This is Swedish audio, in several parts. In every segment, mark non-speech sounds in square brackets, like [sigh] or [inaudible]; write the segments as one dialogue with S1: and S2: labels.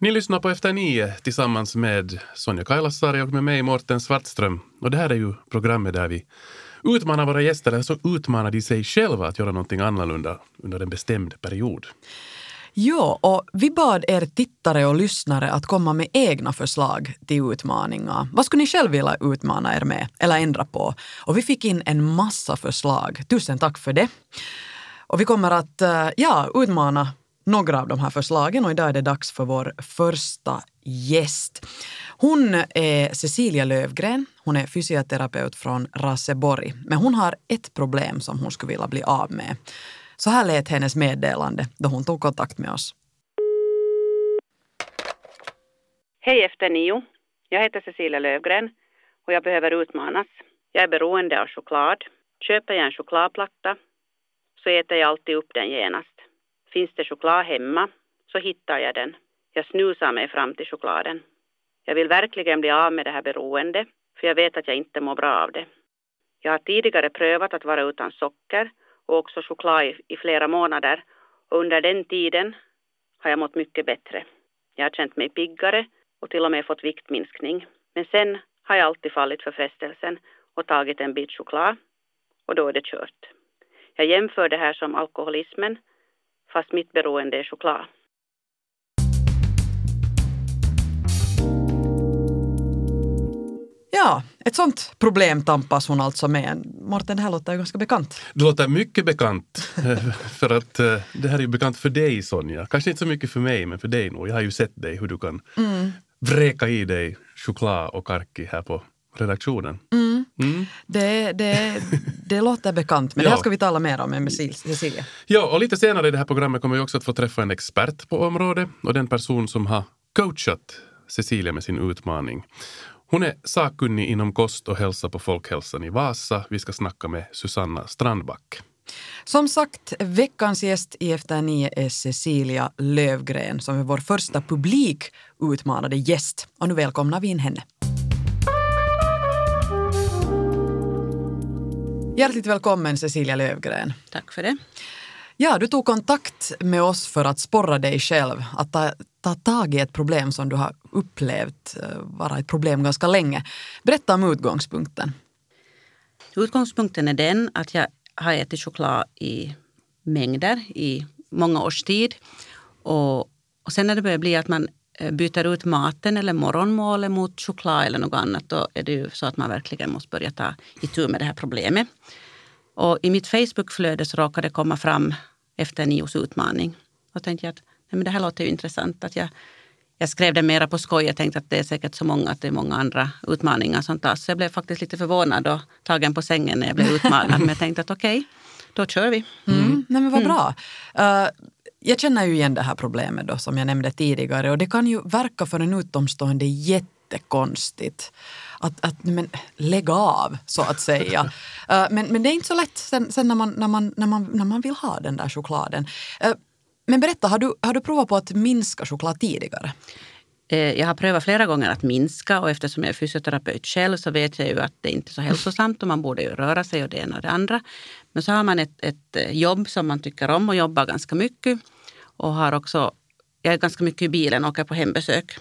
S1: Ni lyssnar på Efter nio tillsammans med Sonja Kailasari och med mig Mårten Svartström. Och det här är ju programmet där vi utmanar våra gäster, eller så utmanar de sig själva att göra någonting annorlunda under en bestämd period.
S2: Ja, och vi bad er tittare och lyssnare att komma med egna förslag till utmaningar. Vad skulle ni själv vilja utmana er med eller ändra på? Och vi fick in en massa förslag. Tusen tack för det. Och vi kommer att eh, ja, utmana några av de här förslagen och idag är det dags för vår första gäst. Hon är Cecilia Lövgren. Hon är fysioterapeut från Raseborg. Men hon har ett problem som hon skulle vilja bli av med. Så här lät hennes meddelande då hon tog kontakt med oss.
S3: Hej efter nio. Jag heter Cecilia Lövgren och jag behöver utmanas. Jag är beroende av choklad. Köper jag en chokladplatta så äter jag alltid upp den genast. Finns det choklad hemma så hittar jag den. Jag snusar mig fram till chokladen. Jag vill verkligen bli av med det här beroendet för jag vet att jag inte mår bra av det. Jag har tidigare prövat att vara utan socker och också choklad i, i flera månader och under den tiden har jag mått mycket bättre. Jag har känt mig piggare och till och med fått viktminskning. Men sen har jag alltid fallit för frestelsen och tagit en bit choklad och då är det kört. Jag jämför det här som alkoholismen fast mitt beroende är choklad.
S2: Ja, ett sånt problem tampas hon alltså med. Mårten, det här låter ju ganska bekant.
S1: Det låter mycket bekant. för att eh, det här är ju bekant för dig Sonja. Kanske inte så mycket för mig, men för dig nog. Jag har ju sett dig hur du kan mm. vräka i dig choklad och karki här på redaktionen.
S2: Mm. Mm. Det, det, det låter bekant, men ja. det här ska vi tala mer om med Cecilia.
S1: Ja, och lite senare i det här programmet kommer vi också att få träffa en expert på området och den person som har coachat Cecilia med sin utmaning. Hon är sakkunnig inom kost och hälsa på Folkhälsan i Vasa. Vi ska snacka med Susanna Strandback.
S2: Som sagt, veckans gäst i Efter nio är Cecilia Lövgren som är vår första publikutmanade gäst. Och nu välkomnar vi in henne. Hjärtligt välkommen Cecilia Lövgren.
S3: Tack för det.
S2: Ja, du tog kontakt med oss för att sporra dig själv att ta, ta tag i ett problem som du har upplevt eh, vara ett problem ganska länge. Berätta om utgångspunkten.
S3: Utgångspunkten är den att jag har ätit choklad i mängder i många års tid. Och, och sen när det börjar bli att man byter ut maten eller morgonmålet mot choklad eller något annat, då är det ju så att man verkligen måste börja ta itu med det här problemet. Och i mitt Facebookflöde så råkade det komma fram efter Nios utmaning. Och tänkte jag att nej men det här låter ju intressant. Att jag, jag skrev det mera på skoj. Jag tänkte att det är säkert så många att det är många andra utmaningar som tas. Så jag blev faktiskt lite förvånad och tagen på sängen när jag blev utmanad. men jag tänkte att okej, okay, då kör vi.
S2: Mm. Mm. Nej men vad mm. bra. Uh, jag känner ju igen det här problemet då, som jag nämnde tidigare och det kan ju verka för en utomstående jättekonstigt att, att men, lägga av, så att säga. uh, [laughs] men, men det är inte så lätt sen, sen, när, man, när, man, när, man, när man vill ha den där chokladen. Uh, men berätta, har du, har du provat på att minska choklad tidigare?
S3: Eh, jag har prövat flera gånger att minska och eftersom jag är fysioterapeut själv så vet jag ju att det inte är så hälsosamt och man borde ju röra sig och det ena och det andra. Men så har man ett, ett eh, jobb som man tycker om och jobbar ganska mycket och har också, jag är ganska mycket i bilen och åker på hembesök.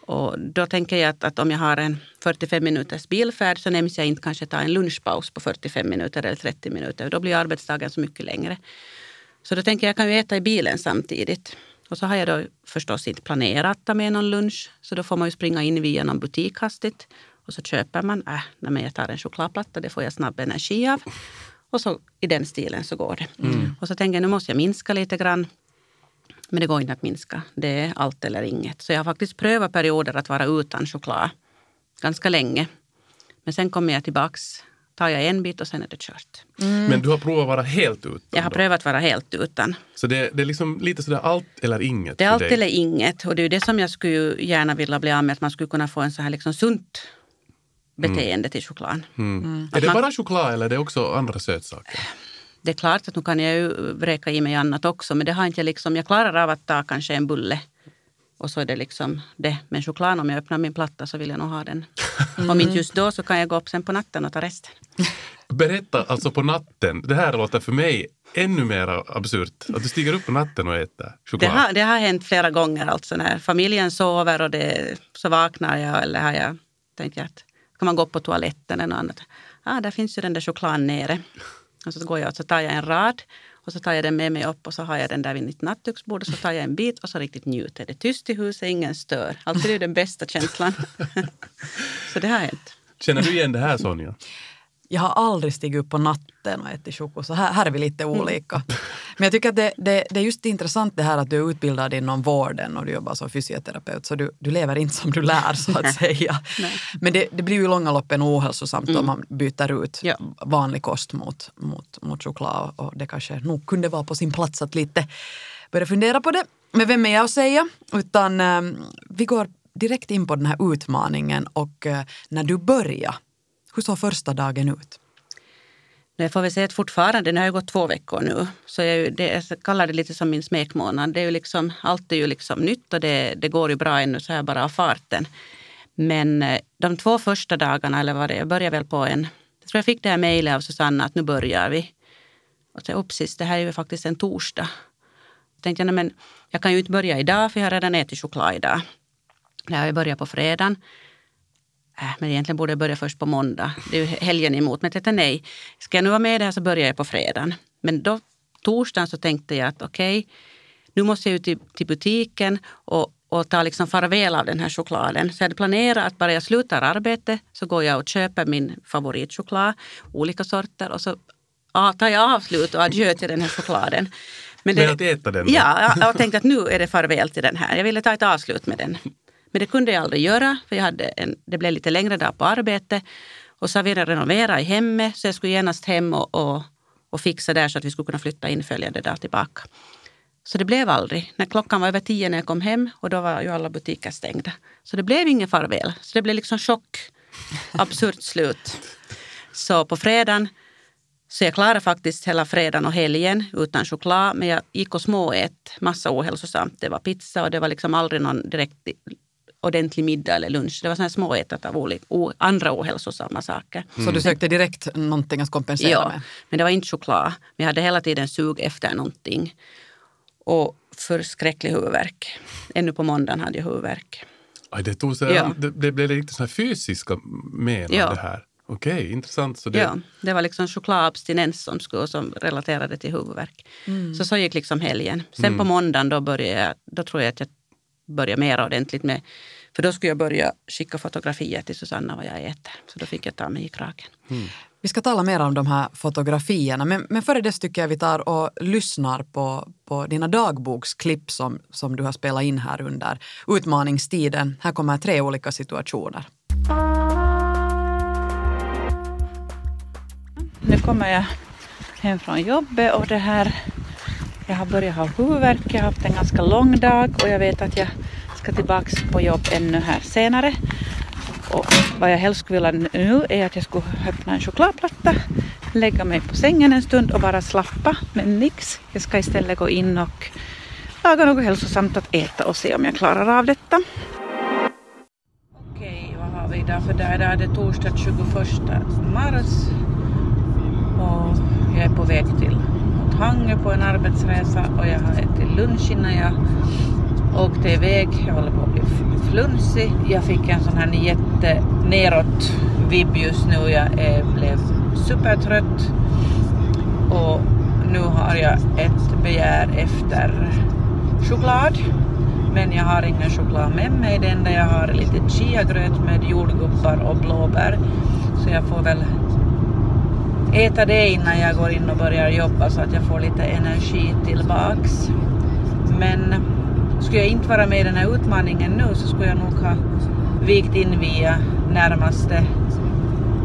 S3: Och då tänker jag att, att, om jag har en 45 minuters bilfärd så nämns jag inte kanske ta en lunchpaus på 45 minuter eller 30 minuter. Då blir arbetsdagen så mycket längre. Så då tänker jag, jag kan ju äta i bilen samtidigt. Och så har jag då förstås inte planerat att ta med någon lunch. Så då får man ju springa in via någon butik hastigt. Och så köper man, äh, när jag tar en chokladplatta, det får jag snabb energi av. Och så i den stilen så går det. Mm. Och så tänker jag, nu måste jag minska lite grann. Men det går inte att minska. Det är allt eller inget. Så jag har faktiskt prövat perioder att vara utan choklad. Ganska länge. Men sen kommer jag tillbaks tar jag en bit och sen är det kört.
S1: Mm. Men du har provat vara helt utan?
S3: Jag har då? prövat vara helt utan.
S1: Så det, det är liksom lite sådär allt eller inget?
S3: Det är allt dig. eller inget. Och det är det som jag skulle gärna vilja bli av med. Att man skulle kunna få en så här liksom sunt beteende mm. till choklad.
S1: Mm. Mm. Är det man, bara choklad eller är det också andra sötsaker?
S3: Det är klart att nu kan jag ju vräka i mig annat också men det har inte liksom, jag klarar av att ta kanske en bulle Och så är det liksom det. Men choklad, om jag öppnar min platta så vill jag nog ha den. [laughs] Om inte just då så kan jag gå upp sen på natten och ta resten.
S1: Berätta alltså på natten. Det här låter för mig ännu mer absurt. Att du stiger upp på natten och äter
S3: Det
S1: choklad.
S3: har, det har hänt flera gånger. Alltså när familjen sover och det, så vaknar jag eller har jag tänkt att kan man gå på toaletten eller något annat. Ah, där finns ju den där chokladen nere. Och så går jag och så tar jag en rad och så tar jag den med mig upp och så har jag den där vid mitt nattduksbord och så tar jag en bit och så riktigt njuter. Det är tyst i huset, ingen stör. Alltid är den bästa känslan. [laughs] så det har hänt.
S1: Känner du igen det här Sonja?
S2: Jag har aldrig stigit upp på natten och ätit choko, så här, här är vi lite
S3: Mm.
S2: olika. Men jag tycker att det, det, det är just intressant det här att du är utbildad inom vården och du jobbar som fysioterapeut, så du, du lever inte som du lär så att säga. Men det, det blir ju i långa loppen ohälsosamt om man byter ut
S3: Ja.
S2: vanlig kost mot, mot, mot choklad och det kanske nog kunde vara på sin plats att lite börja fundera på det. Men vem är jag att säga? Utan eh, vi går direkt in på den här utmaningen och eh, när du börjar, hur såg första dagen ut?
S3: Jag får väl säga att fortfarande, det har ju gått två veckor nu, så jag, det, jag kallar det lite som min smekmånad. Det är ju liksom, allt är ju liksom nytt och det, det går ju bra ännu så här bara av farten. Men eh, de två första dagarna, eller vad det jag började väl på en, jag tror jag fick det här mejlet av Susanna att nu börjar vi. Och så uppsis, det här är ju faktiskt en torsdag. Jag tänkte jag, men jag kan ju inte börja idag för jag har redan ätit choklad idag. Jag har ju börjat på fredagen. Äh, men egentligen borde jag börja först på måndag. Det är ju helgen emot. Men jag tänkte nej, ska jag nu vara med i det här så börjar jag på fredagen. Men då torsdagen så tänkte jag att okej, nu måste jag ut till, till butiken och, och ta liksom farväl av den här chokladen. Så jag hade planerat att bara jag slutar arbete så går jag och köper min favoritchoklad, olika sorter och så ah, tar jag avslut och adjö till den här chokladen. Men
S1: Men att äta den då?
S3: Ja, jag, jag tänkte att nu är det farväl till den här. Jag ville ta ett avslut med den. Men det kunde jag aldrig göra för jag hade en, det blev lite längre dag på arbete. Och så ville jag renovera i hemmet så jag skulle genast hem och, och, och fixa där så att vi skulle kunna flytta in följande dag tillbaka. Så det blev aldrig. När klockan var över tio när jag kom hem och då var ju alla butiker stängda. Så det blev ingen farväl. Så det blev liksom chock. Absurt slut. Så på fredagen så jag klarade faktiskt hela fredagen och helgen utan choklad. Men jag gick och småät massa ohälsosamt. Det var pizza och det var liksom aldrig någon direkt ordentlig middag eller lunch. Det var sådana småätat av olika, o, andra ohälsosamma saker.
S2: Så du sökte direkt någonting att kompensera
S3: Ja,
S2: med?
S3: men det var inte choklad. Men jag hade hela tiden sug efter någonting. Och förskräcklig huvudvärk. Ännu på måndagen hade jag huvudvärk.
S1: Aj, det, tog så,
S3: Ja.
S1: det, det blev lite så här fysiska men av
S3: Ja.
S1: det här. Okej, intressant. Så det,
S3: Ja, det var liksom chokladabstinens som, skulle, som relaterade till huvudvärk. Så så gick liksom helgen. Sen på måndagen då, började jag, då tror jag att jag började mer ordentligt med för då skulle jag börja skicka fotografier till Susanna vad jag äter. Så då fick jag ta mig i kragen.
S2: Vi ska tala mer om de här fotografierna, men, men före det tycker jag vi tar och lyssnar på, på dina dagboksklipp som, som du har spelat in här under utmaningstiden. Här kommer tre olika situationer.
S4: Nu kommer jag hem från jobbet och det här, jag har börjat ha huvudvärk, jag har haft en ganska lång dag och jag vet att jag ska tillbaks på jobb ännu här senare. Och vad jag helst skulle vilja nu är att jag skulle öppna en chokladplatta, lägga mig på sängen en stund och bara slappa, men nix. Jag ska istället gå in och laga något hälsosamt att äta och se om jag klarar av detta. Okej, vad har vi idag för dag? Idag är det torsdag 21 mars och jag är på väg till mot på en arbetsresa och jag har ätit lunch innan jag åkte iväg. Jag håller på att bli flunsig. Jag fick en sån här jätte neråt vibb just nu. Jag är, blev supertrött och nu har jag ett begär efter choklad. Men jag har ingen choklad med mig. Det enda jag har är lite chiagröt med jordgubbar och blåbär. Så jag får väl äta det innan jag går in och börjar jobba så att jag får lite energi tillbaks. Men skulle jag inte vara med i den här utmaningen nu så skulle jag nog ha vikt in via närmaste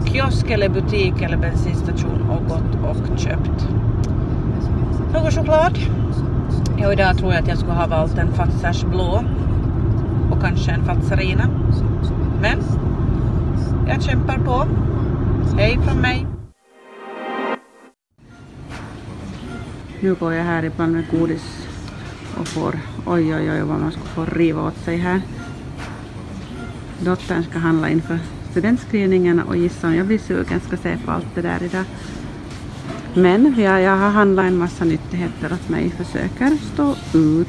S4: kiosk eller butik eller bensinstation och gått och köpt någon choklad. Ja, idag tror jag att jag skulle ha valt en Fatsers blå och kanske en Fatsarina. Men jag kämpar på. Hej från mig.
S3: Nu går jag här ibland med godis och får, oj oj oj vad man ska få riva åt sig här. Dottern ska handla inför studentskrivningen och gissa om jag blir sugen ska se på allt det där idag. Men jag, jag har handlat en massa nyttigheter åt mig, försöker stå ut.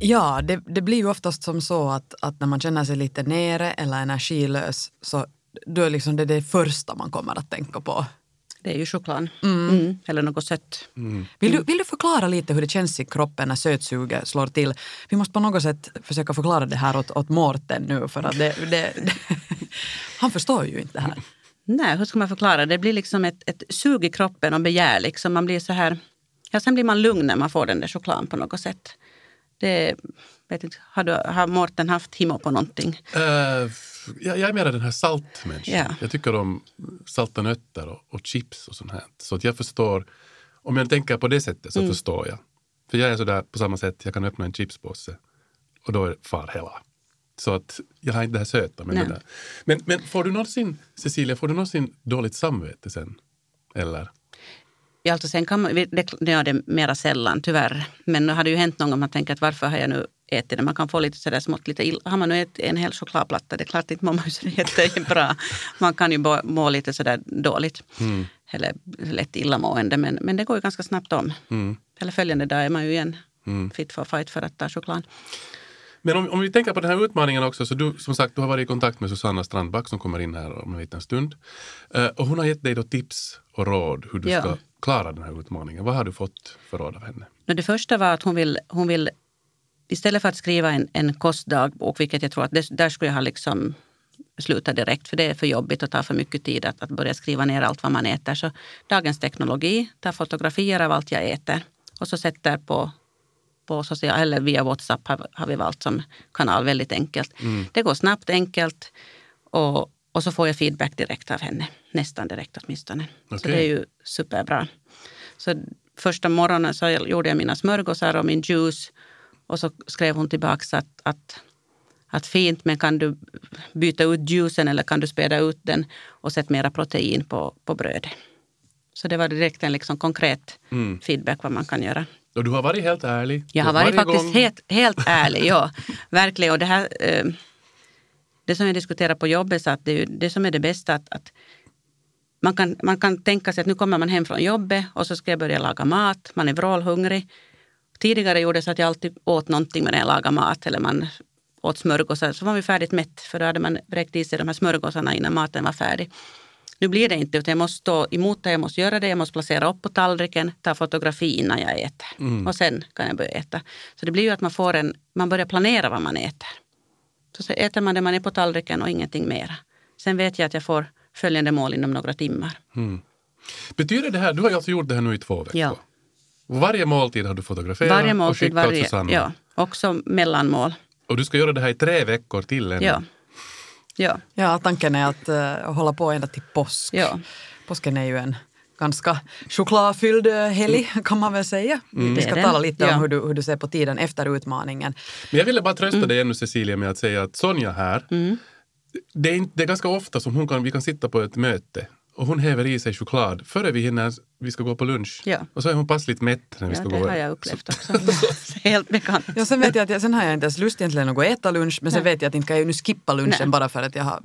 S2: Ja, det, det blir ju oftast som så att, att när man känner sig lite nere eller energilös så då är liksom det det första man kommer att tänka på.
S3: Det är ju choklad. Mm. Eller något sött.
S2: Vill, du, vill du förklara lite hur det känns i kroppen när sötsuget slår till? Vi måste på något sätt försöka förklara det här åt, åt Mårten nu för att det, det, det, [laughs] han förstår ju inte det här.
S3: Nej, hur ska man förklara? Det blir liksom ett, ett sug i kroppen och begär. Liksom. Man blir så här... Ja, sen blir man lugn när man får den där chokladen på något sätt. Det, vet inte, har, du, har Mårten haft himo på någonting?
S1: Eh, jag, jag är mer den här saltmänniskan.
S3: Ja.
S1: Jag tycker om salta nötter och, och chips och sånt här. Så att jag förstår, om jag tänker på det sättet så
S3: Mm.
S1: förstår jag. För jag är sådär på samma sätt, jag kan öppna en chipspåse och då är far hela. Så att jag har inte det här söta. Men, det men, men får du någonsin, Cecilia, får du någonsin dåligt samvete sen? Eller?
S3: Ja, alltså sen kan man, det, det det mera sällan tyvärr. Men nu har det ju hänt någon gång man tänker att varför har jag nu ätit det? Man kan få lite sådär smått lite illa. Har man nu ätit en hel chokladplatta, det är klart inte mår man så jättebra. Man kan ju må, lite sådär dåligt. Eller lätt illamående, men, men det går ju ganska snabbt om. Eller följande dag är man ju igen fit for fight för att ta choklad.
S1: Men om, om vi tänker på den här utmaningen också, så du som sagt du har varit i kontakt med Susanna Strandback som kommer in här om en liten stund. Eh, och hon har gett dig då tips och råd hur du
S3: Ja.
S1: ska klara den här utmaningen. Vad har du fått för råd av henne?
S3: Det första var att hon vill, hon vill istället för att skriva en, en kostdagbok, vilket jag tror att det, där skulle jag ha liksom slutat direkt, för det är för jobbigt och tar för mycket tid att, att börja skriva ner allt vad man äter. Så dagens teknologi, tar fotografier av allt jag äter och så sätter på, på social, eller via WhatsApp har, har vi valt som kanal väldigt enkelt. Det går snabbt, enkelt och, och så får jag feedback direkt av henne. Nästan direkt åtminstone. Så
S1: Okej.
S3: det är ju superbra. Så första morgonen så gjorde jag mina smörgåsar och min juice. Och så skrev hon tillbaka att, att, att fint, men kan du byta ut juicen eller kan du späda ut den och sätta mera protein på, på brödet. Så det var direkt en liksom konkret feedback vad man kan göra.
S1: Och du har varit helt ärlig.
S3: Jag har varit faktiskt
S1: gång-
S3: helt, helt ärlig, ja. [laughs] Verkligen. Och det, här, eh, det som jag diskuterar på jobbet, så att det, det som är det bästa, att, att man, kan, man kan tänka sig att nu kommer man hem från jobbet och så ska jag börja laga mat. Man är vrålhungrig. Tidigare gjorde så att jag alltid åt någonting medan jag lagade mat eller man åt smörgåsar. Så var vi färdigt mätt för då hade man bräckt i sig de här smörgåsarna innan maten var färdig. Nu blir det inte, utan jag måste stå emot det, jag måste göra det, jag måste placera upp på tallriken, ta fotografi innan jag äter. Och sen kan jag börja äta. Så det blir ju att man får en, man börjar planera vad man äter. Så, så äter man det man är på tallriken och ingenting mera. Sen vet jag att jag får följande mål inom några timmar.
S1: Betyder det här, du har alltså gjort det här nu i två veckor.
S3: Ja.
S1: Och Varje måltid har du fotograferat
S3: Varje
S1: och
S3: måltid,
S1: skickat åt
S3: varje,
S1: Susanna.
S3: ja, också mellanmål.
S1: Och du ska göra det här i tre veckor till ännu.
S3: Ja. Ja,
S2: Ja, tanken är att uh, hålla på ända till påsk.
S3: ja.
S2: Påsken är ju en ganska chokladfylld eh, helg kan man väl säga. Vi
S3: Det
S2: ska tala lite
S3: Ja.
S2: om hur du, hur du ser på tiden efter utmaningen.
S1: Men jag ville bara trösta
S3: Mm.
S1: dig ännu Cecilia med att säga att Sonja här, det, är inte, det är ganska ofta som hon kan, vi kan sitta på ett möte och hon häver i sig choklad före vi hinner, vi ska gå på lunch.
S3: Ja.
S1: Och så är hon passligt mätt när vi
S3: ja
S1: ska
S3: det
S1: gå.
S3: har jag upplevt också. [laughs] Helt bekant.
S2: Ja, sen, vet jag att jag, sen har jag inte ens lust egentligen att gå och äta lunch men sen vet jag att inte kan jag nu skippa lunchen
S3: Nej.
S2: bara för att jag har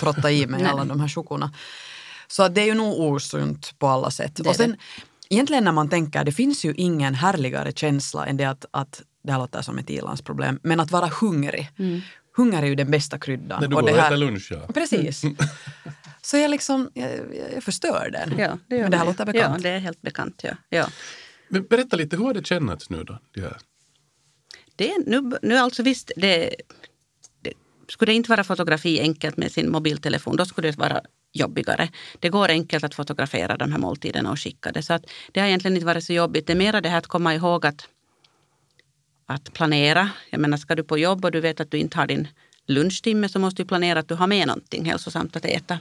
S2: trottat i mig alla de här chokorna. Så det är ju nog osunt på alla sätt.
S3: Det
S2: och sen, egentligen när man tänker, det finns ju ingen härligare känsla än det att, att det här låter som ett ilandsproblem, men att vara hungrig. Hunger är ju den bästa kryddan.
S1: När du
S2: Och
S1: går
S2: det
S1: och
S2: här-
S1: äter lunch, ja.
S2: Precis. [laughs] Så jag liksom, jag, jag förstör den.
S3: Ja, det gör
S2: men det här låter bekant.
S3: Ja, det är helt bekant. Ja. Ja.
S1: Men berätta lite, hur har det kännats nu då? Det här?
S3: Det nu, nu alltså visst, det, det, skulle det inte vara fotografi enkelt med sin mobiltelefon, då skulle det vara jobbigare. Det går enkelt att fotografera de här måltiderna och skicka det. Så att det har egentligen inte varit så jobbigt. Det är mera det här att komma ihåg att, att planera. Jag menar, ska du på jobb och du vet att du inte har din lunchtimme så måste du planera att du har med någonting hälsosamt att äta.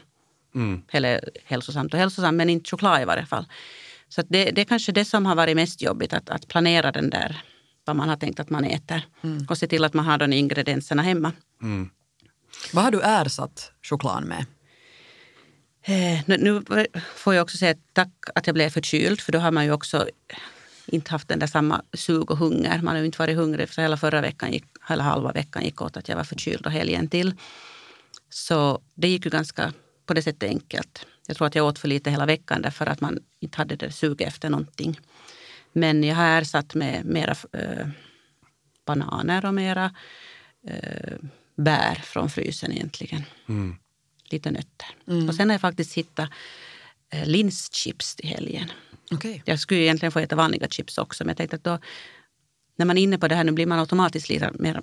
S1: Mm.
S3: Eller hälsosamt och hälsosamt, men inte choklad i varje fall. Så att det, det är kanske det som har varit mest jobbigt, att, att planera den där, vad man har tänkt att man äter. Och se till att man har de ingredienserna hemma.
S1: Mm.
S2: Vad har du ersatt choklad med?
S3: Eh, nu- nu får jag också säga tack att jag blev förkyld för då har man ju också inte haft den där samma sug och hunger. Man har ju inte varit hungrig för hela förra veckan, gick, hela halva veckan gick åt att jag var förkyld och helgen till. Så det gick ju ganska på det sättet enkelt. Jag tror att jag åt för lite hela veckan därför att man inte hade det sug efter någonting. Men jag har ersatt med mera eh, bananer och mera eh, bär från frysen egentligen.
S1: Mm.
S3: Lite nötter. Och sen har jag faktiskt hittat eh, linschips till helgen.
S2: Okej.
S3: Jag skulle egentligen få äta vanliga chips också men jag tänkte att då när man är inne på det här nu blir man automatiskt lite mer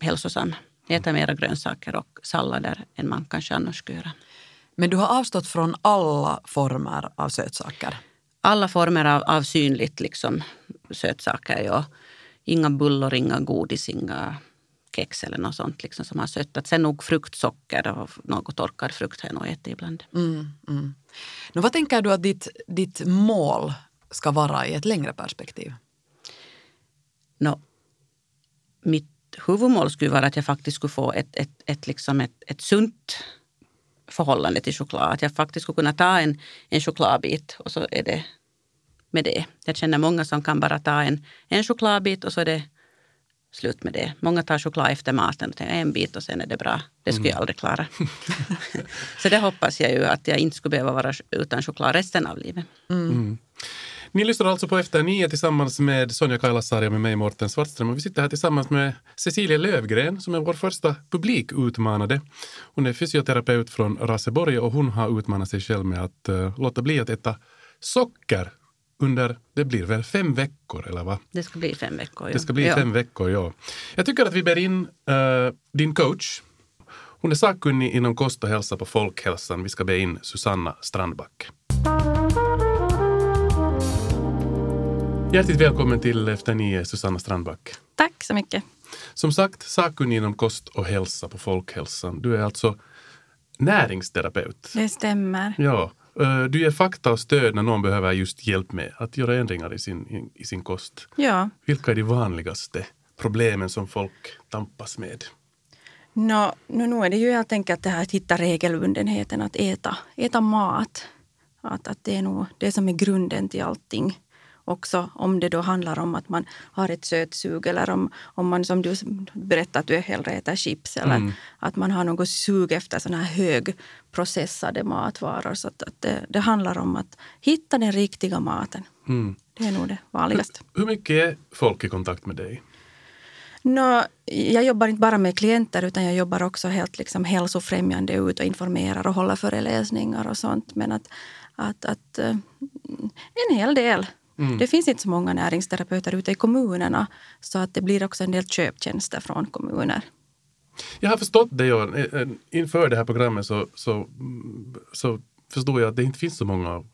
S3: hälsosam. Äta mera grönsaker och sallader än man kanske annars skulle göra.
S2: Men du har avstått från alla former av sötsaker?
S3: Alla former av, av synligt liksom, sötsaker. Ja. Inga bullar, inga godis, inga kex eller något sånt liksom, som har söttat. Sen nog fruktsocker och något torkad frukt har jag nog ätit ibland.
S2: Mm, mm. Nu, vad tänker du att ditt, ditt mål ska vara i ett längre perspektiv?
S3: Nå, mitt huvudmål skulle vara att jag faktiskt skulle få ett, ett, ett, liksom ett, ett sunt förhållande till choklad. Att jag faktiskt skulle kunna ta en, en chokladbit och så är det med det. Jag känner många som kan bara ta en, en chokladbit och så är det slut med det. Många tar choklad efter maten och tänker en bit och sen är det bra. Det skulle jag aldrig klara. [laughs] så det hoppas jag ju att jag inte skulle behöva vara utan choklad resten av livet.
S1: Ni lyssnar alltså på Efter nio tillsammans med Sonja Kailasari och med mig Morten Svartström. Och vi sitter här tillsammans med Cecilia Lövgren som är vår första publikutmanade. Hon är fysioterapeut från Raseborg och hon har utmanat sig själv med att eh, låta bli att äta socker under, det blir väl fem veckor eller vad?
S3: Det ska bli fem veckor. ja.
S1: Det ska bli
S3: Ja.
S1: fem veckor, ja. Jag tycker att vi ber in eh, din coach. Hon är sakkunnig inom kost och hälsa på Folkhälsan. Vi ska be in Susanna Strandback. Hjärtligt välkommen till Efter nio, Susanna Strandback.
S5: Tack så mycket.
S1: Som sagt, sakkunnig inom kost och hälsa på Folkhälsan. Du är alltså näringsterapeut.
S5: Det stämmer.
S1: Ja, eh, du ger fakta och stöd när någon behöver just hjälp med att göra ändringar i sin, i, sin kost.
S5: Ja.
S1: Vilka är de vanligaste problemen som folk tampas med?
S5: Nå, nu, nu är det ju helt enkelt det här att hitta regelbundenheten att äta, äta mat. Att, att det är nog det som är grunden till allting. Också om det då handlar om att man har ett sötsug eller om, om man som du berättade att du hellre äter chips eller att man har något sug efter sådana här högprocessade matvaror. Så att, att det, det handlar om att hitta den riktiga maten.
S1: Mm.
S5: Det är nog det vanligaste.
S1: Hur mycket är folk i kontakt med dig?
S5: Nå, jag jobbar inte bara med klienter utan jag jobbar också helt liksom hälsofrämjande ut och informerar och håller föreläsningar och sånt. Men att, att, att eh, en hel del. Det finns inte så många näringsterapeuter ute i kommunerna så att det blir också en del köptjänster från kommuner.
S1: Jag har förstått det, Johan. Eh, eh, Inför det här programmet så, så, mm, så förstod jag att det inte finns så många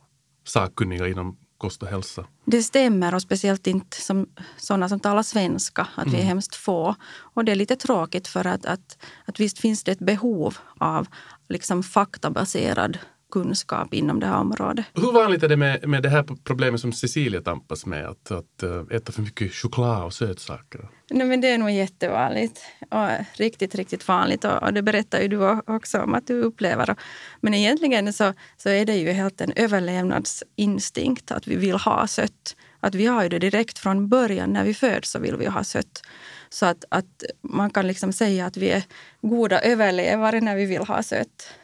S1: sakkunniga inom kost och hälsa.
S5: Det stämmer och speciellt inte som sådana som talar svenska, att vi är hemskt få. Och det är lite tråkigt för att, att, att visst finns det ett behov av liksom faktabaserad kunskap inom det här området.
S1: Hur vanligt är det med, med det här problemet som Cecilia tampas med? Att, att eh, äta för mycket choklad och sötsaker?
S5: Nej, men det är nog jättevanligt. Och riktigt, riktigt vanligt. Och, och det berättar ju du också om att du upplever. Men egentligen så, så är det ju helt en överlevnadsinstinkt att vi vill ha sött. Att vi har ju det direkt från början. När vi föds så vill vi ha sött. Så att, att man kan liksom säga att vi är goda överlevare när vi vill ha sött.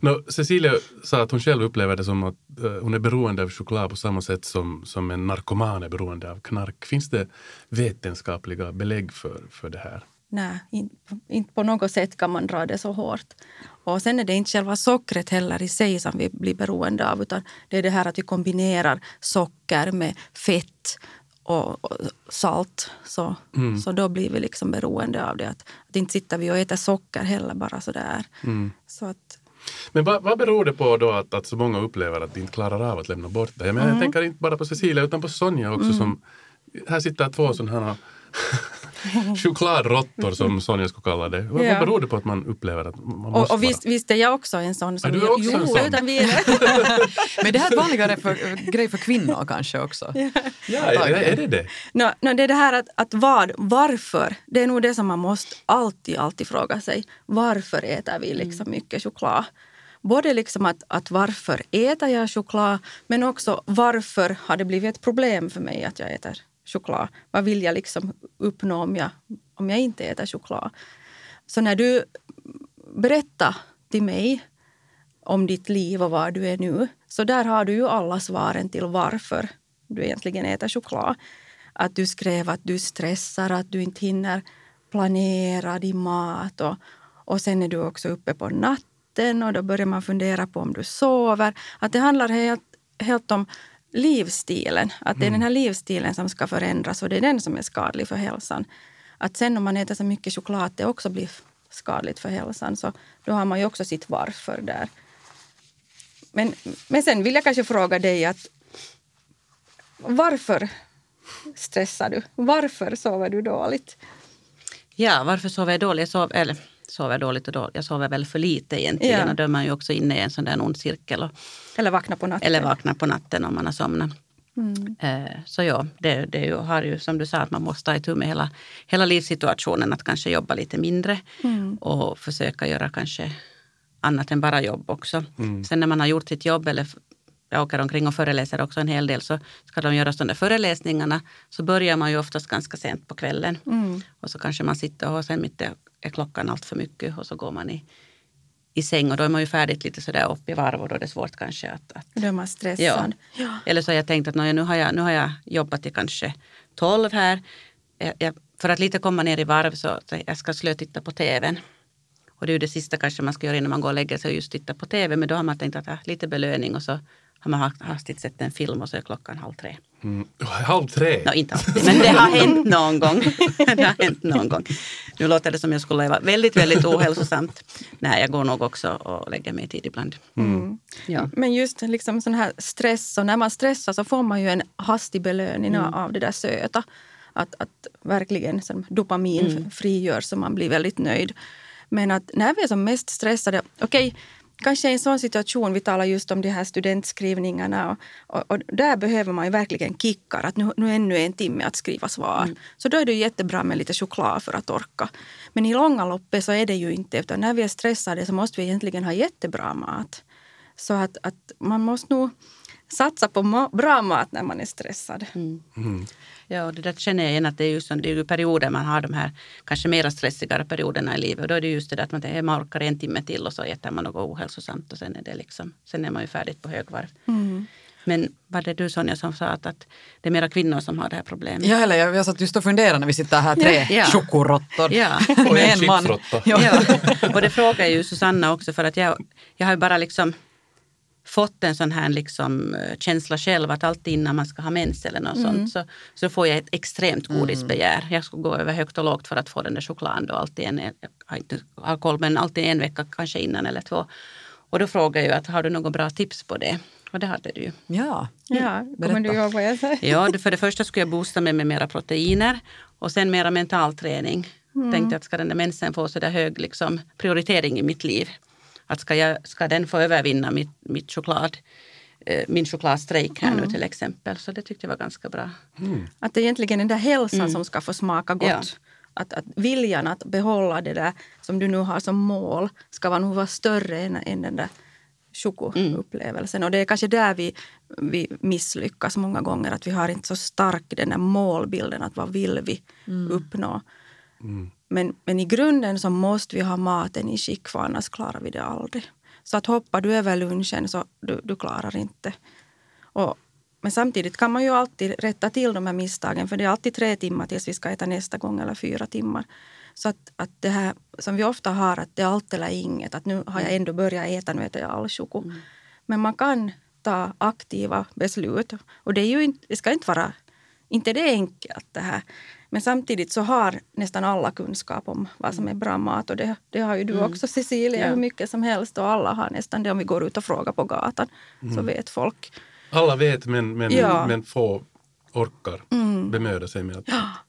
S1: Nå, Cecilia sa att hon själv upplever det som att eh, hon är beroende av choklad på samma sätt som, som en narkoman är beroende av knark. Finns det vetenskapliga belägg för, för det här?
S5: Nej, inte, på något sätt kan man dra det så hårt. Och sen är det inte själva sockret heller i sig som vi blir beroende av utan det är det här att vi kombinerar socker med fett och, och salt. Så, så då blir vi liksom beroende av det. Att, att inte sitter vi och äter socker heller bara sådär. Så att,
S1: Men vad, vad beror det på då att, att så många upplever att de inte klarar av att lämna bort det? Jag, menar, jag tänker inte bara på Cecilia utan på Sonja också som här sitter två sådana här [laughs] chokladråttor som Sonja skulle kalla det. Vad,
S5: Ja.
S1: vad beror det på att man upplever att man måste
S5: och, och visst,
S1: vara?
S5: visst är jag också en sån som...
S1: Är du också en
S5: jo,
S1: sån?
S5: utan vidare. [laughs]
S2: Men det här är vanligare för, grej för kvinnor kanske också.
S1: Ja, är, är det det?
S5: No, no, det är det här att, att vad, varför, det är nog det som man måste alltid, alltid fråga sig. Varför äter vi liksom mycket choklad? både liksom att, att varför äter jag choklad men också varför har det blivit ett problem för mig att jag äter choklad? Vad vill jag liksom uppnå om jag, om jag inte äter choklad? Så när du berättar till mig om ditt liv och var du är nu, så där har du ju alla svaren till varför du egentligen äter choklad. Att du skrev att du stressar, att du inte hinner planera din mat och, och sen är du också uppe på natten och då börjar man fundera på om du sover. Att det handlar helt, helt om livsstilen. Att det är den här livsstilen som ska förändras och det är den som är skadlig för hälsan. Att sen om man äter så mycket choklad att det också blir skadligt för hälsan så då har man ju också sitt varför där. Men, men sen vill jag kanske fråga dig att varför stressar du? Varför sover du dåligt?
S3: Ja, varför sover jag dåligt? Jag sover, eller sover dåligt och dåligt. Jag sover väl för lite egentligen.
S5: Ja.
S3: Och då är man ju också inne i en sån där ond cirkel. Och,
S5: Eller vakna på natten?
S3: eller vaknar på natten om man har somnat.
S5: Mm.
S3: Eh, så ja, det, det är ju, har ju som du sa att man måste ta itu med hela, hela livssituationen. Att kanske jobba lite mindre
S5: Mm.
S3: och försöka göra kanske annat än bara jobb också. Sen när man har gjort sitt jobb eller jag åker omkring och föreläser också en hel del så ska de göra de där föreläsningarna så börjar man ju oftast ganska sent på kvällen.
S5: Mm.
S3: Och så kanske man sitter och sen mitt är klockan allt för mycket och så går man i, i säng och då är man ju färdigt lite sådär upp i varv och då är det svårt kanske att, att
S5: Då är man stressad. Ja.
S3: eller så har jag tänkt att nu, har jag, nu har jag jobbat till kanske 12 här. Jag, jag, för att lite komma ner i varv så så jag ska slötitta på tvn. Och det är ju det sista kanske man ska göra innan man går och lägger sig och just titta på tv. Men då har man tänkt att ah, lite belöning och så har man ha- hastigt sett en film och så är klockan halv tre.
S1: Mm. Halv tre?
S3: Nå, inte alltid, men det har hänt [laughs] någon gång. det har hänt någon gång. Nu låter det som jag skulle leva väldigt, väldigt ohälsosamt. Nej, jag går nog också och lägger mig tid ibland.
S5: Mm.
S3: Ja.
S5: Men just liksom sån här stress, och när man stressar så får man ju en hastig belöning
S3: Mm.
S5: av det där söta. Att, att verkligen som dopamin
S3: Mm.
S5: frigörs så man blir väldigt nöjd. Men att när vi är som mest stressade, okej, kanske i en sån situation, vi talar just om de här studentskrivningarna och, och, och där behöver man ju verkligen kickar, att nu, nu är ännu en timme att skriva svar.
S3: Mm.
S5: Så då är det ju jättebra med lite choklad för att orka. Men i långa loppet så är det ju inte, utan när vi är stressade så måste vi egentligen ha jättebra mat. Så att, att man måste nog satsa på ma- bra mat när man är stressad.
S3: Ja, och det där känner jag igen att det är just det är ju perioder man har de här kanske mera stressigare perioderna i livet. Och då är det just det där att man, tänker, man orkar en timme till och så äter man något ohälsosamt och sen är det liksom, sen är man ju färdigt på högvarv. Men var det du Sonja som sa att, att det är mera kvinnor som har det här problemet?
S2: Ja, eller jag, jag satt just och funderade när vi sitter här, tre
S3: Ja.
S2: chokoråttor
S3: Ja.
S2: med
S1: Och en
S2: en man. Ja.
S3: Ja, och det frågar ju Susanna också för att jag, jag har ju bara liksom fått en sån här liksom eh, känsla själv att alltid innan man ska ha mens eller något sånt så, så får jag ett extremt godisbegär. Jag ska gå över högt och lågt för att få den där chokladen då alltid en, jag har inte alkohol men alltid en vecka kanske innan eller två. Och då frågar jag ju att har du några bra tips på det? Och det hade du ju.
S2: ja.
S5: Ja, kommer du ihåg vad jag sa?
S3: Ja, för det första skulle jag boosta mig med mera proteiner och sen mera mental träning. Tänkte att ska den där mensen få så där hög liksom, prioritering i mitt liv? Att ska, jag, ska den få övervinna mitt, mitt choklad, eh, min chokladstrejk här nu till exempel. Så det tyckte jag var ganska bra.
S5: Att det är egentligen den där hälsan som ska få smaka gott.
S3: Ja.
S5: Att, att viljan att behålla det där som du nu har som mål ska vara nog vara större än, än den där chokoupplevelsen. Och det är kanske där vi, vi misslyckas många gånger. Att vi har inte så stark den där målbilden. Att vad vill vi uppnå? Men, men i grunden så måste vi ha maten i skick för annars klarar vi det aldrig. Så att hoppar du över lunchen så du, du klarar inte. Och, men samtidigt kan man ju alltid rätta till de här misstagen för det är alltid tre timmar tills vi ska äta nästa gång eller fyra timmar. Så att, att det här som vi ofta har att det är allt eller inget. Att nu har jag ändå börjat äta, nu äter jag all choko. Men man kan ta aktiva beslut. Och det, är ju inte, det ska inte vara inte det är enkelt det här. Men samtidigt så har nästan alla kunskap om vad som är bra mat. Och det, det har ju du också Cecilia,
S3: Ja.
S5: hur mycket som helst. Och alla har nästan det om vi går ut och frågar på gatan. Så vet folk.
S1: Alla vet men, men,
S5: Ja.
S1: men få orkar bemöda sig med att...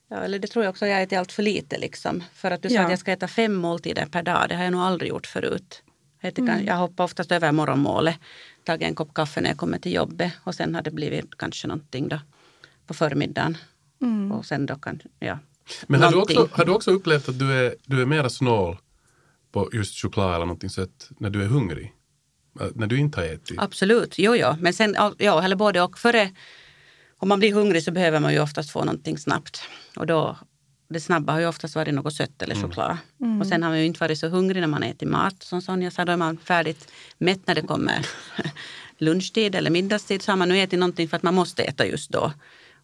S3: Ja, eller det tror jag också jag äter allt för lite. Liksom. För att du sa
S5: Ja.
S3: att jag ska äta fem måltider per dag. Det har jag nog aldrig gjort förut. Jag, kan- jag hoppar oftast över morgonmålet. Tagit en kopp kaffe när jag kommer till jobbet. Och sen har det blivit kanske någonting då på förmiddagen. Och sen då kan, ja.
S1: Men har du, också, har du också upplevt att du är, du är mera snål på just choklad eller någonting så att när du är hungrig? äh, när du inte har ätit?
S3: Absolut, jo, jo. Men sen, ja, eller både och. Före, om man blir hungrig så behöver man ju oftast få någonting snabbt. Och då, det snabba har ju oftast varit något sött eller choklad. Mm. Och sen har man ju inte varit så hungrig när man ätit mat. Som Sonja sa, då är man färdigt mätt när det kommer [laughs] lunchtid eller middagstid. Så har man nu ätit någonting för att man måste äta just då.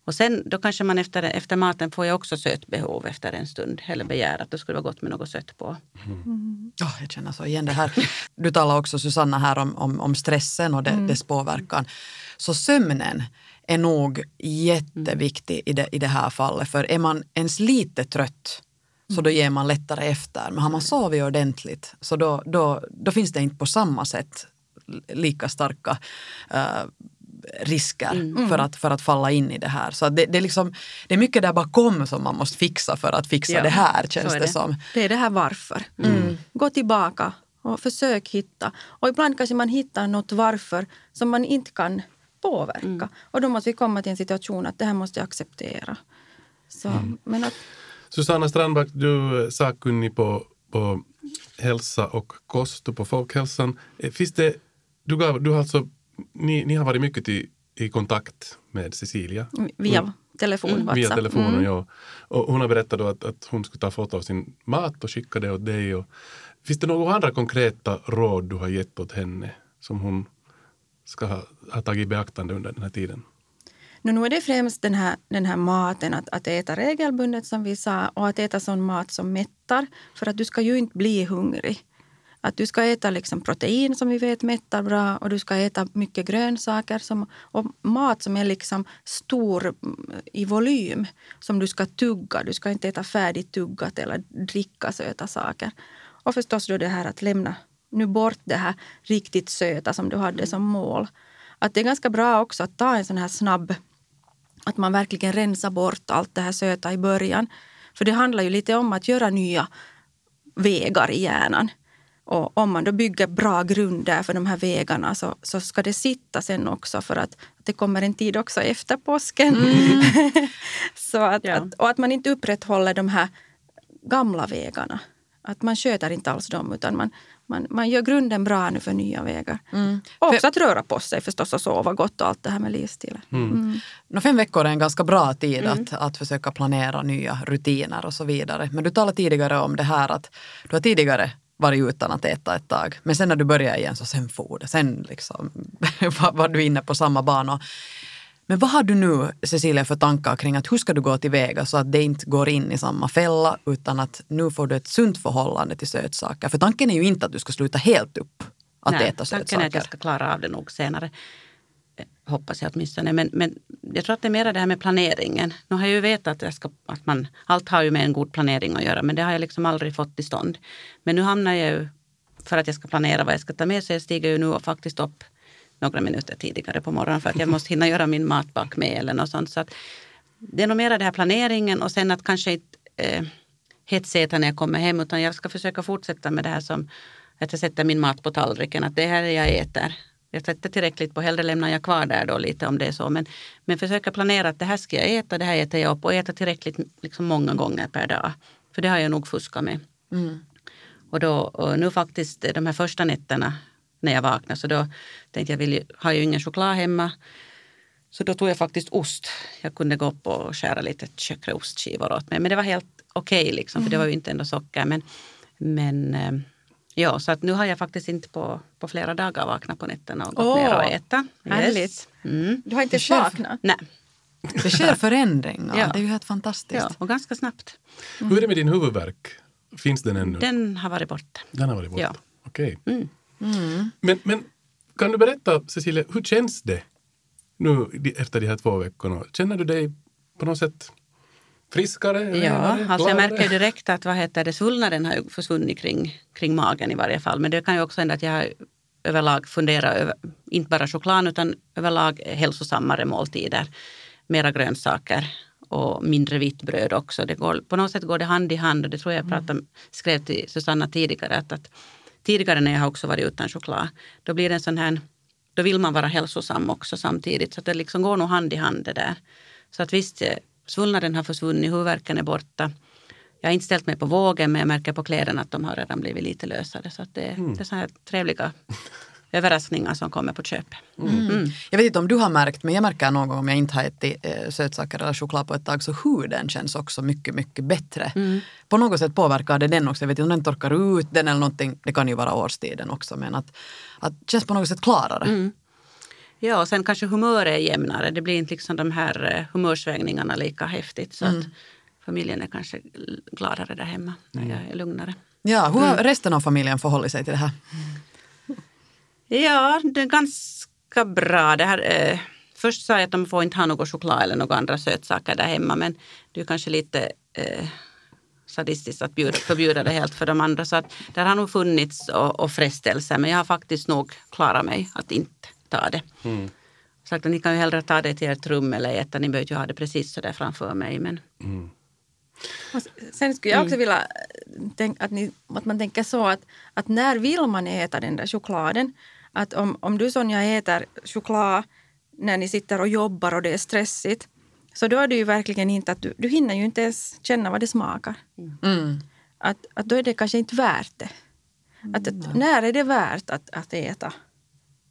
S3: Och sen då kanske man efter, efter maten får ju också sötbehov efter en stund. Eller begär att det skulle vara gott med något sött på.
S2: Mm. Oh, jag känner så igen det här. Du talar också Susanna här om, om, om stressen och det, mm. dess påverkan. Så sömnen är nog jätteviktig i det, i det här fallet. För är man ens lite trött så då ger man lättare efter. Men har man sovit ordentligt så då, då, då finns det inte på samma sätt lika starka uh, risker mm. för, att, för att falla in i det här. Så det, det, är liksom, det är mycket där bakom som man måste fixa för att fixa ja, det här känns det. det. som.
S5: Det är det här varför. Mm. Gå tillbaka och försök hitta. Och ibland kanske man hittar något varför som man inte kan påverka. Mm. Och då måste vi komma till en situation att det här måste jag acceptera. Så, mm. men att,
S1: Susanna Strandback, du är sakkunnig på, på hälsa och kost och på folkhälsan. Eh, finns det, du, gav, du har alltså, ni, ni har varit mycket i, i kontakt med Cecilia?
S5: Via mm. telefon, mm,
S1: Via telefonen, mm. ja. Och hon har berättat att, att hon skulle ta foto av sin mat och skicka det åt dig. Och, finns det några andra konkreta råd du har gett åt henne som hon ska ha, ha tagit i beaktande under den här tiden?
S5: Nu, nu är det främst den här, den här maten, att, att äta regelbundet som vi sa och att äta sån mat som mättar. För att du ska ju inte bli hungrig. Att du ska äta liksom protein som vi vet mättar bra och du ska äta mycket grönsaker som, och mat som är liksom stor mm, i volym som du ska tugga. Du ska inte äta färdigt tuggat eller dricka söta saker. Och förstås då det här att lämna nu bort det här riktigt söta som du hade som mål. Att det är ganska bra också att ta en sån här snabb, att man verkligen rensar bort allt det här söta i början. För det handlar ju lite om att göra nya vägar i hjärnan. Och om man då bygger bra grunder för de här vägarna så, så ska det sitta sen också för att, att det kommer en tid också efter påsken. Mm. [laughs] så att, ja. att, och att man inte upprätthåller de här gamla vägarna. Att man sköter inte alls dem utan man, man, man gör grunden bra nu för nya vägar. Mm. Och också att röra på sig förstås och sova gott och allt det här med livsstilen. Mm.
S2: Mm. No, fem veckor är en ganska bra tid mm. att, att försöka planera nya rutiner och så vidare. Men du talade tidigare om det här att du har tidigare varit utan att äta ett tag. Men sen när du börjar igen så sen for det. Sen liksom [laughs] var du inne på samma bana. Men vad har du nu, Cecilia, för tankar kring att hur ska du gå tillväga så att det inte går in i samma fälla utan att nu får du ett sunt förhållande till sötsaker? För tanken är ju inte att du ska sluta helt upp att
S3: Nej,
S2: äta sötsaker.
S3: Tanken är att jag ska klara av det nog senare. Hoppas jag åtminstone. Men, men jag tror att det är mer det här med planeringen. Nu har jag ju vetat att, jag ska, att man, allt har ju med en god planering att göra men det har jag liksom aldrig fått till stånd. Men nu hamnar jag ju, för att jag ska planera vad jag ska ta med så jag stiger ju nu faktiskt upp några minuter tidigare på morgonen för att jag [laughs] måste hinna göra min matbak med eller något sånt. Så att det är nog mera den här planeringen och sen att kanske inte eh, hetsäta när jag kommer hem utan jag ska försöka fortsätta med det här som att jag sätter min mat på tallriken, att det här är jag äter. Jag sätter tillräckligt på, hellre lämnar jag kvar där då lite om det är så. Men, men försöka planera att det här ska jag äta, det här äter jag upp och äta tillräckligt liksom många gånger per dag. För det har jag nog fuskat med. Mm. Och då och nu faktiskt de här första nätterna när jag vaknade. Så då tänkte jag, vill, har ju ingen choklad hemma. Så då tog jag faktiskt ost. Jag kunde gå upp och skära lite tjockare ostskivor åt mig. Men det var helt okej okay liksom, för det var ju inte ändå socker. Men, men eh, ja, så att nu har jag faktiskt inte på, på flera dagar vaknat på nätterna och gått oh, ner och ätit.
S5: Yes. Mm. Du har inte saknat?
S3: Nej.
S2: Det sker förändringar. [laughs] Ja. Det är ju helt fantastiskt. Ja,
S3: och ganska snabbt.
S1: Mm. Hur är det med din huvudvärk? Finns den ännu?
S3: Den har varit borta.
S1: Den har varit borta? Ja. Okej. Okay. Mm. Mm. Men, men kan du berätta, Cecilia, hur känns det nu efter de här två veckorna? Känner du dig på något sätt friskare?
S3: Ja, alltså jag märker direkt att vad heter det, svullnaden har försvunnit kring, kring magen i varje fall. Men det kan ju också hända att jag överlag funderat över, inte bara choklad utan överlag hälsosammare måltider. Mera grönsaker och mindre vitt bröd också. Det går, på något sätt går det hand i hand och det tror jag jag pratade, skrev till Susanna tidigare. Att, att tidigare när jag också varit utan choklad, då blir det en sån här, då vill man vara hälsosam också samtidigt. Så att det liksom går nog hand i hand det där. Så att visst, eh, svullnaden har försvunnit, huvudvärken är borta. Jag har inte ställt mig på vågen men jag märker på kläderna att de har redan blivit lite lösare. Så det, mm. det är så här trevliga överraskningar som kommer på köpet.
S2: Mm. Jag vet inte om du har märkt, men jag märker någon gång om jag inte har ätit eh, sötsaker eller choklad på ett tag så huden känns också mycket, mycket bättre. På något sätt påverkar det den också. Jag vet inte om den torkar ut den eller någonting. Det kan ju vara årstiden också, men att, att känns på något sätt klarare.
S3: Ja, och sen kanske humöret är jämnare. Det blir inte liksom de här eh, humörsvängningarna lika häftigt. Så att familjen är kanske gladare där hemma när jag är lugnare.
S2: Ja, hur har resten av familjen förhållit sig till det här?
S3: Ja, det är ganska bra. Det här, eh, först sa jag att de får inte ha någon choklad eller några andra sötsaker där hemma men det är kanske lite eh, sadistiskt att bjuda, förbjuda det helt för de andra. Så att där har nog funnits och, och frestelser men jag har faktiskt nog klarat mig att inte ta det.
S1: Mm.
S3: Sagt att ni kan ju hellre ta det till ert rum eller äta, ni behöver ju ha det precis så där framför mig. Men
S5: Och sen skulle jag också vilja tänka att, ni, att man tänker så att, att när vill man äta den där chokladen? Att om, om du Sonja äter choklad när ni sitter och jobbar och det är stressigt så då är det ju verkligen inte att du, du hinner ju inte ens känna vad det smakar.
S2: Mm.
S5: Att, att då är det kanske inte värt det. Att, att, när är det värt att, att äta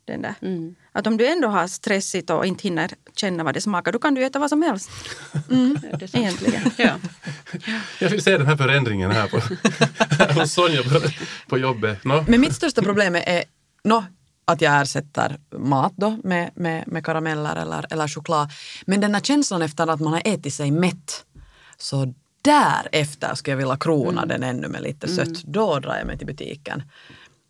S5: den där?
S3: mm.
S5: Att om du ändå har stressigt och inte hinner känna vad det smakar, då kan du äta vad som helst. [laughs]
S3: sant.
S5: Egentligen. [laughs]
S3: Ja.
S1: Jag vill se den här förändringen här på, [laughs] hos Sonja på, på jobbet. No?
S2: Men mitt största problem är no, att jag ersätter mat då med, med, med karameller eller, eller choklad. Men den här känslan efter att man har ätit sig mätt, så därefter skulle jag vilja krona den ännu med lite sött. Då drar jag mig till butiken.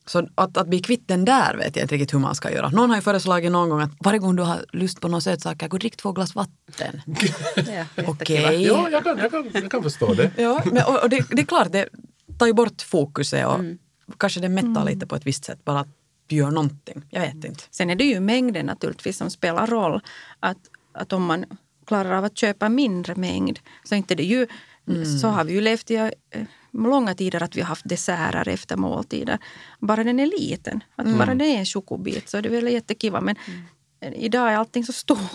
S2: Så att, att bli kvitt den där vet jag inte riktigt hur man ska göra. Någon har ju föreslagit någon gång att varje gång du har lust på någon sötsaker, gå och drick två glas vatten. [laughs]
S3: Ja,
S2: Okej.
S3: jättekiva.
S1: Ja, jag kan, jag, kan, jag kan [laughs] förstå det.
S2: Ja, men, och, och det, det är klart, det tar ju bort fokuset och kanske det mättar lite på ett visst sätt. Bara att du gör någonting. Jag vet inte.
S5: Sen är det ju mängden naturligtvis som spelar roll. Att, att om man klarar av att köpa mindre mängd så inte det ju så har vi ju levt i eh, långa tider att vi har haft desserter efter måltider. Bara den är liten, att bara det är en chokobit så är det väl jättekiva men idag är allting så stort.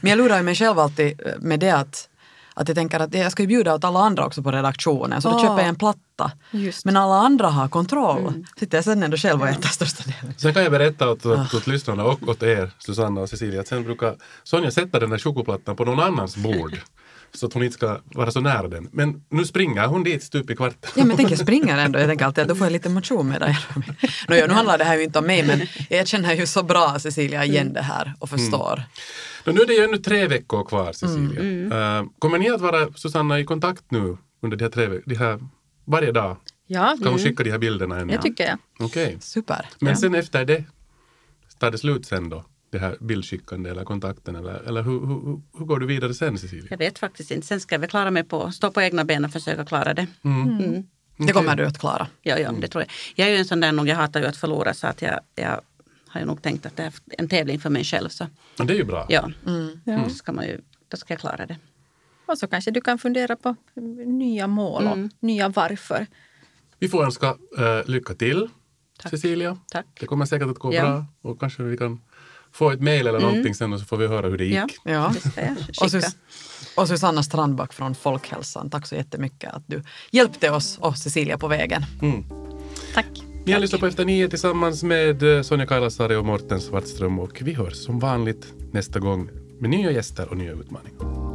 S2: Men jag lurar ju mig själv alltid eh, med det att, att jag tänker att jag ska ju bjuda åt alla andra också på redaktionen så då
S5: Ja.
S2: köper jag en platta.
S5: Just.
S2: Men alla andra har kontroll. Sitter jag sen ändå själv och äter största delen.
S1: Sen kan jag berätta åt, åt, åt lyssnarna och åt er, Susanna och Cecilia, att sen brukar Sonja sätta den där chokoplattan på någon annans bord. Så att hon inte ska vara så nära den. Men nu springer hon dit stup i kvarten.
S2: Ja men tänk jag springer ändå. Jag tänker alltid att då får jag lite motion med det. Nå, ja, nu handlar det här ju inte om mig men jag känner ju så bra Cecilia igen det här och förstår.
S1: Men nu är det ju ännu tre veckor kvar, Cecilia. Eh, kommer ni att vara, Susanna, i kontakt nu under de här tre veckorna? De här, varje dag?
S5: Ja,
S1: Kan hon skicka de här bilderna ännu?
S5: det tycker jag.
S1: Okej.
S2: Super.
S1: Men sen efter det, tar det slut sen då? Det här bildskickande eller kontakten eller, eller hur, hur, hur- hur går du vidare sen Cecilia?
S3: Jag vet faktiskt inte. Sen ska jag väl klara mig på, stå på egna ben och försöka klara det. Mm.
S2: Det kommer du att klara.
S3: Ja, ja, det tror jag. Jag är ju en sån där nog, jag hatar ju att förlora så att jag, jag har ju nog tänkt att det är en tävling för mig själv. Så
S1: Men det är ju bra.
S3: ja,
S5: Ja.
S3: då, ska man ju, då ska jag klara det.
S5: Och så kanske du kan fundera på nya mål och nya varför.
S1: Vi får önska eh, lycka till
S3: Tack.
S1: Cecilia.
S3: Tack.
S1: Det kommer säkert att gå
S3: Ja.
S1: bra och kanske vi kan få ett mejl eller någonting sen och så får vi höra hur det gick.
S3: Ja,
S2: Ja. Och. Sus- och Susanna Strandback från Folkhälsan, tack så jättemycket att du hjälpte oss och Cecilia på vägen.
S5: Tack.
S1: Ni har lyssnat på Efter nio tillsammans med eh, Sonja Kailasari och Morten Svartström och vi hörs som vanligt nästa gång med nya gäster och nya utmaningar.